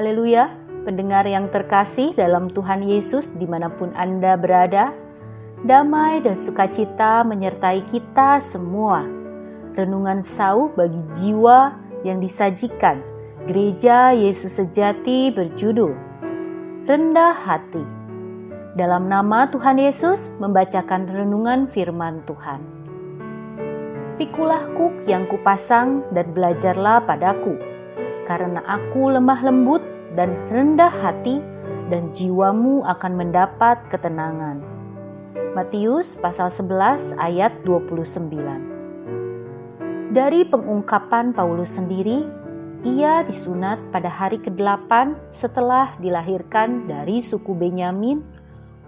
Haleluya, pendengar yang terkasih dalam Tuhan Yesus di mana pun Anda berada, damai dan sukacita menyertai kita semua. Renungan sauh bagi jiwa yang disajikan Gereja Yesus Sejati berjudul Rendah Hati. Dalam nama Tuhan Yesus membacakan renungan firman Tuhan. Pikulah kuk yang kupasang dan belajarlah padaku karena aku lemah lembut dan rendah hati, dan jiwamu akan mendapat ketenangan. Matius pasal 11 ayat 29 Dari pengungkapan Paulus sendiri, ia disunat pada hari ke-8 setelah dilahirkan dari suku Benyamin,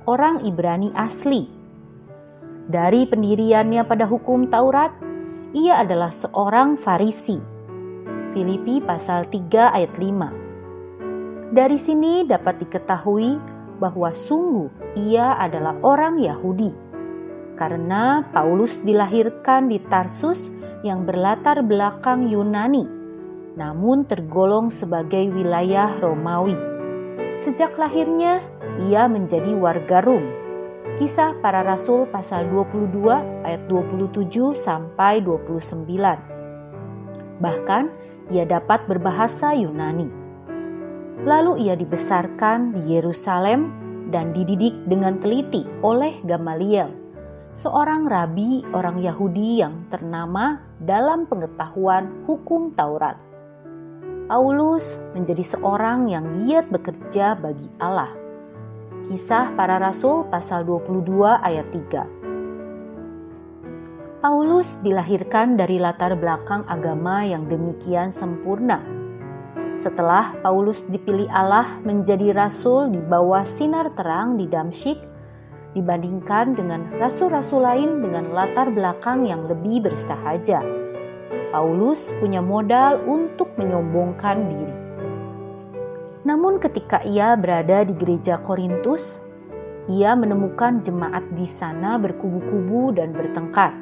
orang Ibrani asli. Dari pendiriannya pada hukum Taurat, ia adalah seorang Farisi Filipi pasal 3 ayat 5. Dari sini dapat diketahui bahwa sungguh ia adalah orang Yahudi. Karena Paulus dilahirkan di Tarsus yang berlatar belakang Yunani, namun tergolong sebagai wilayah Romawi. Sejak lahirnya, ia menjadi warga Rom. Kisah para Rasul pasal 22 ayat 27 sampai 29. Bahkan ia dapat berbahasa Yunani. Lalu ia dibesarkan di Yerusalem dan dididik dengan teliti oleh Gamaliel, seorang rabi orang Yahudi yang ternama dalam pengetahuan hukum Taurat. Paulus menjadi seorang yang giat bekerja bagi Allah. Kisah para Rasul pasal 22 ayat 3. Paulus dilahirkan dari latar belakang agama yang demikian sempurna. Setelah Paulus dipilih Allah menjadi rasul di bawah sinar terang di Damsyik, dibandingkan dengan rasul-rasul lain dengan latar belakang yang lebih bersahaja. Paulus punya modal untuk menyombongkan diri. Namun ketika ia berada di gereja Korintus, ia menemukan jemaat di sana berkubu-kubu dan bertengkar.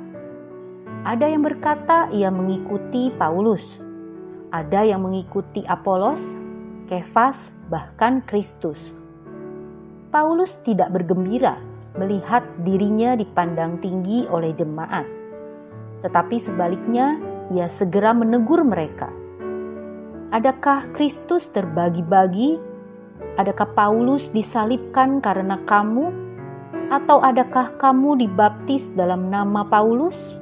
Ada yang berkata ia mengikuti Paulus, ada yang mengikuti Apolos, Kefas, bahkan Kristus. Paulus tidak bergembira melihat dirinya dipandang tinggi oleh jemaat, tetapi sebaliknya ia segera menegur mereka. Adakah Kristus terbagi-bagi? Adakah Paulus disalibkan karena kamu? Atau adakah kamu dibaptis dalam nama Paulus?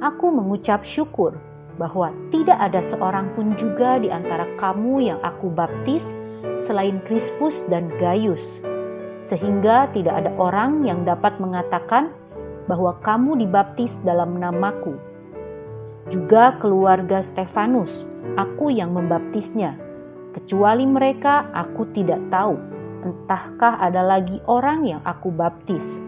Aku mengucap syukur bahwa tidak ada seorang pun juga di antara kamu yang aku baptis selain Krispus dan Gaius, sehingga tidak ada orang yang dapat mengatakan bahwa kamu dibaptis dalam namaku. Juga keluarga Stefanus, aku yang membaptisnya. Kecuali mereka, aku tidak tahu, entahkah ada lagi orang yang aku baptis.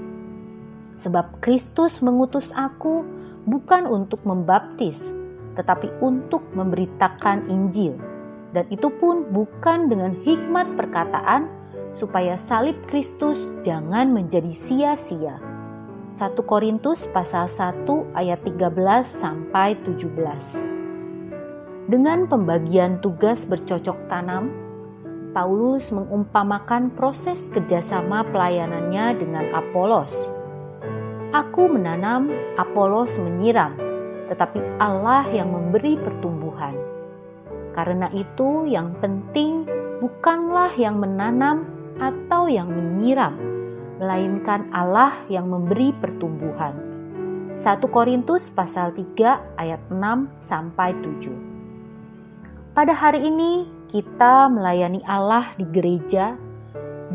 Sebab Kristus mengutus aku bukan untuk membaptis, tetapi untuk memberitakan Injil. Dan itu pun bukan dengan hikmat perkataan supaya salib Kristus jangan menjadi sia-sia. 1 Korintus pasal 1 ayat 13 sampai 17. Dengan pembagian tugas bercocok tanam, Paulus mengumpamakan proses kerjasama pelayanannya dengan Apolos Aku menanam, Apolos menyiram, tetapi Allah yang memberi pertumbuhan. Karena itu, yang penting bukanlah yang menanam atau yang menyiram, melainkan Allah yang memberi pertumbuhan. 1 Korintus pasal 3 ayat 6 sampai 7. Pada hari ini kita melayani Allah di gereja.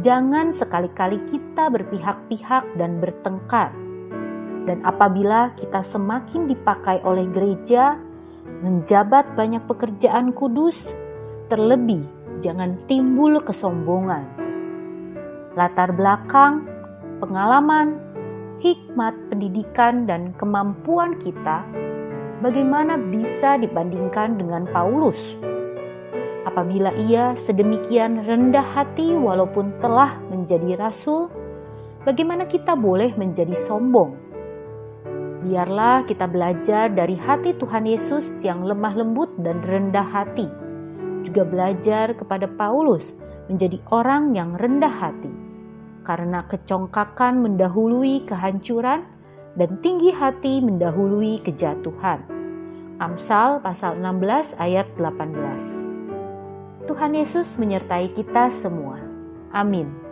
Jangan sekali-kali kita berpihak-pihak dan bertengkar dan apabila kita semakin dipakai oleh gereja, menjabat banyak pekerjaan kudus, terlebih jangan timbul kesombongan. Latar belakang, pengalaman, hikmat pendidikan, dan kemampuan kita bagaimana bisa dibandingkan dengan Paulus? Apabila ia sedemikian rendah hati walaupun telah menjadi rasul, bagaimana kita boleh menjadi sombong? Biarlah kita belajar dari hati Tuhan Yesus yang lemah lembut dan rendah hati. juga belajar kepada Paulus menjadi orang yang rendah hati, karena kecongkakan mendahului kehancuran dan tinggi hati mendahului kejatuhan. Amsal pasal 16 ayat 18. Tuhan Yesus menyertai kita semua. Amin.